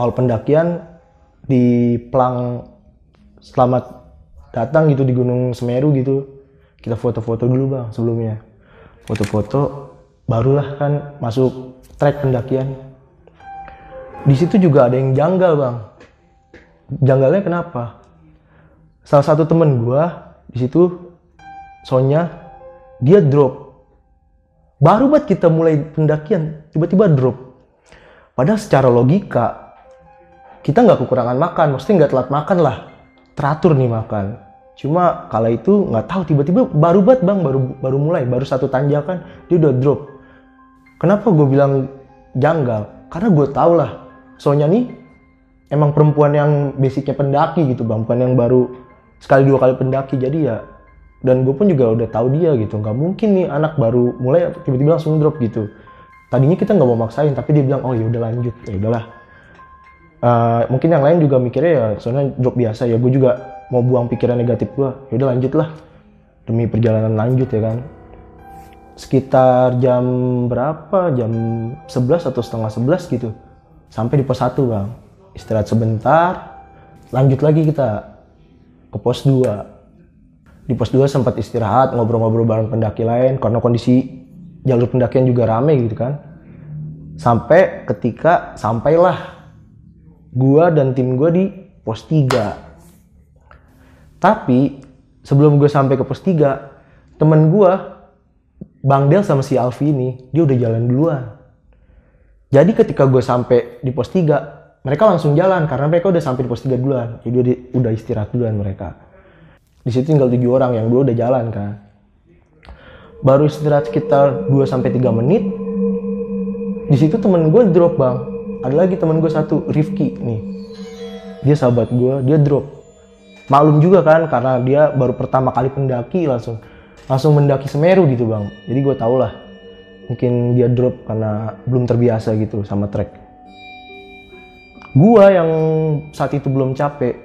awal pendakian di pelang selamat datang gitu di Gunung Semeru gitu. Kita foto-foto dulu bang sebelumnya. Foto-foto barulah kan masuk trek pendakian. Di situ juga ada yang janggal bang. Janggalnya kenapa? Salah satu temen gua di situ Sonya dia drop. Baru banget kita mulai pendakian tiba-tiba drop. Padahal secara logika kita nggak kekurangan makan maksudnya nggak telat makan lah. Teratur nih makan. Cuma kala itu nggak tahu tiba-tiba baru banget bang baru baru mulai baru satu tanjakan dia udah drop. Kenapa gue bilang janggal? Karena gue tau lah. Sonya nih emang perempuan yang basicnya pendaki gitu bang bukan yang baru sekali dua kali pendaki. Jadi ya dan gue pun juga udah tahu dia gitu. Nggak mungkin nih anak baru mulai tiba-tiba langsung drop gitu. Tadinya kita nggak mau maksain tapi dia bilang oh ya udah lanjut. Ya udahlah uh, mungkin yang lain juga mikirnya ya soalnya drop biasa ya gue juga mau buang pikiran negatif gue ya udah lanjut lah. Demi perjalanan lanjut ya kan. Sekitar jam berapa? Jam 11 atau setengah 11 gitu. Sampai di pos 1 bang. Istirahat sebentar lanjut lagi kita ke pos 2 di pos 2 sempat istirahat ngobrol-ngobrol bareng pendaki lain karena kondisi jalur pendakian juga rame gitu kan. Sampai ketika sampailah gua dan tim gua di pos 3 tapi sebelum gue sampai ke pos 3 temen gua Bang Del sama si Alfi ini dia udah jalan duluan. Jadi ketika gue sampai di pos 3 mereka langsung jalan karena mereka udah sampai di pos 3 duluan. Jadi udah, istirahat duluan mereka. Di situ tinggal tujuh orang yang dua udah jalan kan. Baru istirahat sekitar 2 sampai 3 menit di situ temen gue drop bang ada lagi temen gue satu Rifki nih. Dia sahabat gue dia drop. Maklum juga kan karena dia baru pertama kali pendaki langsung. Langsung mendaki Semeru gitu bang. Jadi gue tau lah mungkin dia drop karena belum terbiasa gitu sama trek. Gue yang saat itu belum capek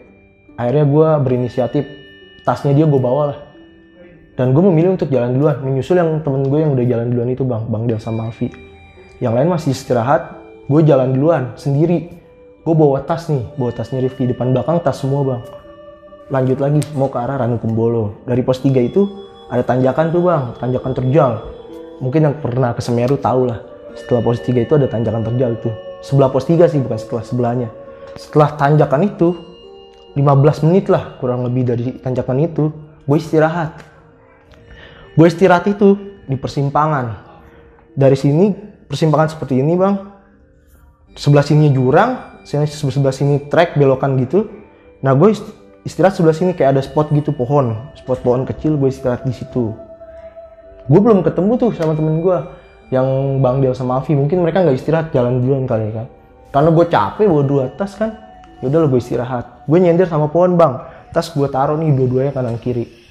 akhirnya gue berinisiatif. Tasnya dia gue bawa lah. Dan gue memilih untuk jalan duluan menyusul yang temen gue yang udah jalan duluan itu bang. Bang Del sama Alfi yang lain masih istirahat gue jalan duluan sendiri. Gue bawa tas nih bawa tasnya Rifki depan belakang tas semua bang. Lanjut lagi mau ke arah Ranu Kumbolo. Dari pos 3 itu ada tanjakan tuh bang. Tanjakan terjal. Mungkin yang pernah ke Semeru tau lah. Setelah pos 3 itu ada tanjakan terjal tuh. Sebelah pos 3 sih bukan setelah sebelahnya. Setelah tanjakan itu 15 menit lah kurang lebih dari tanjakan itu gue istirahat. Gue istirahat itu di persimpangan. Dari sini persimpangan seperti ini bang sebelah sini jurang sebelah sini trek belokan gitu. Nah gue istirahat sebelah sini kayak ada spot gitu pohon. Spot pohon kecil gue istirahat di situ. Gue belum ketemu tuh sama temen gue yang Bang Del sama Avi mungkin mereka nggak istirahat jalan duluan kali kan. Karena gue capek bawa dua tas kan. Yaudah lo gue istirahat. Gue nyender sama pohon bang. Tas gue taruh nih dua-duanya kanan kiri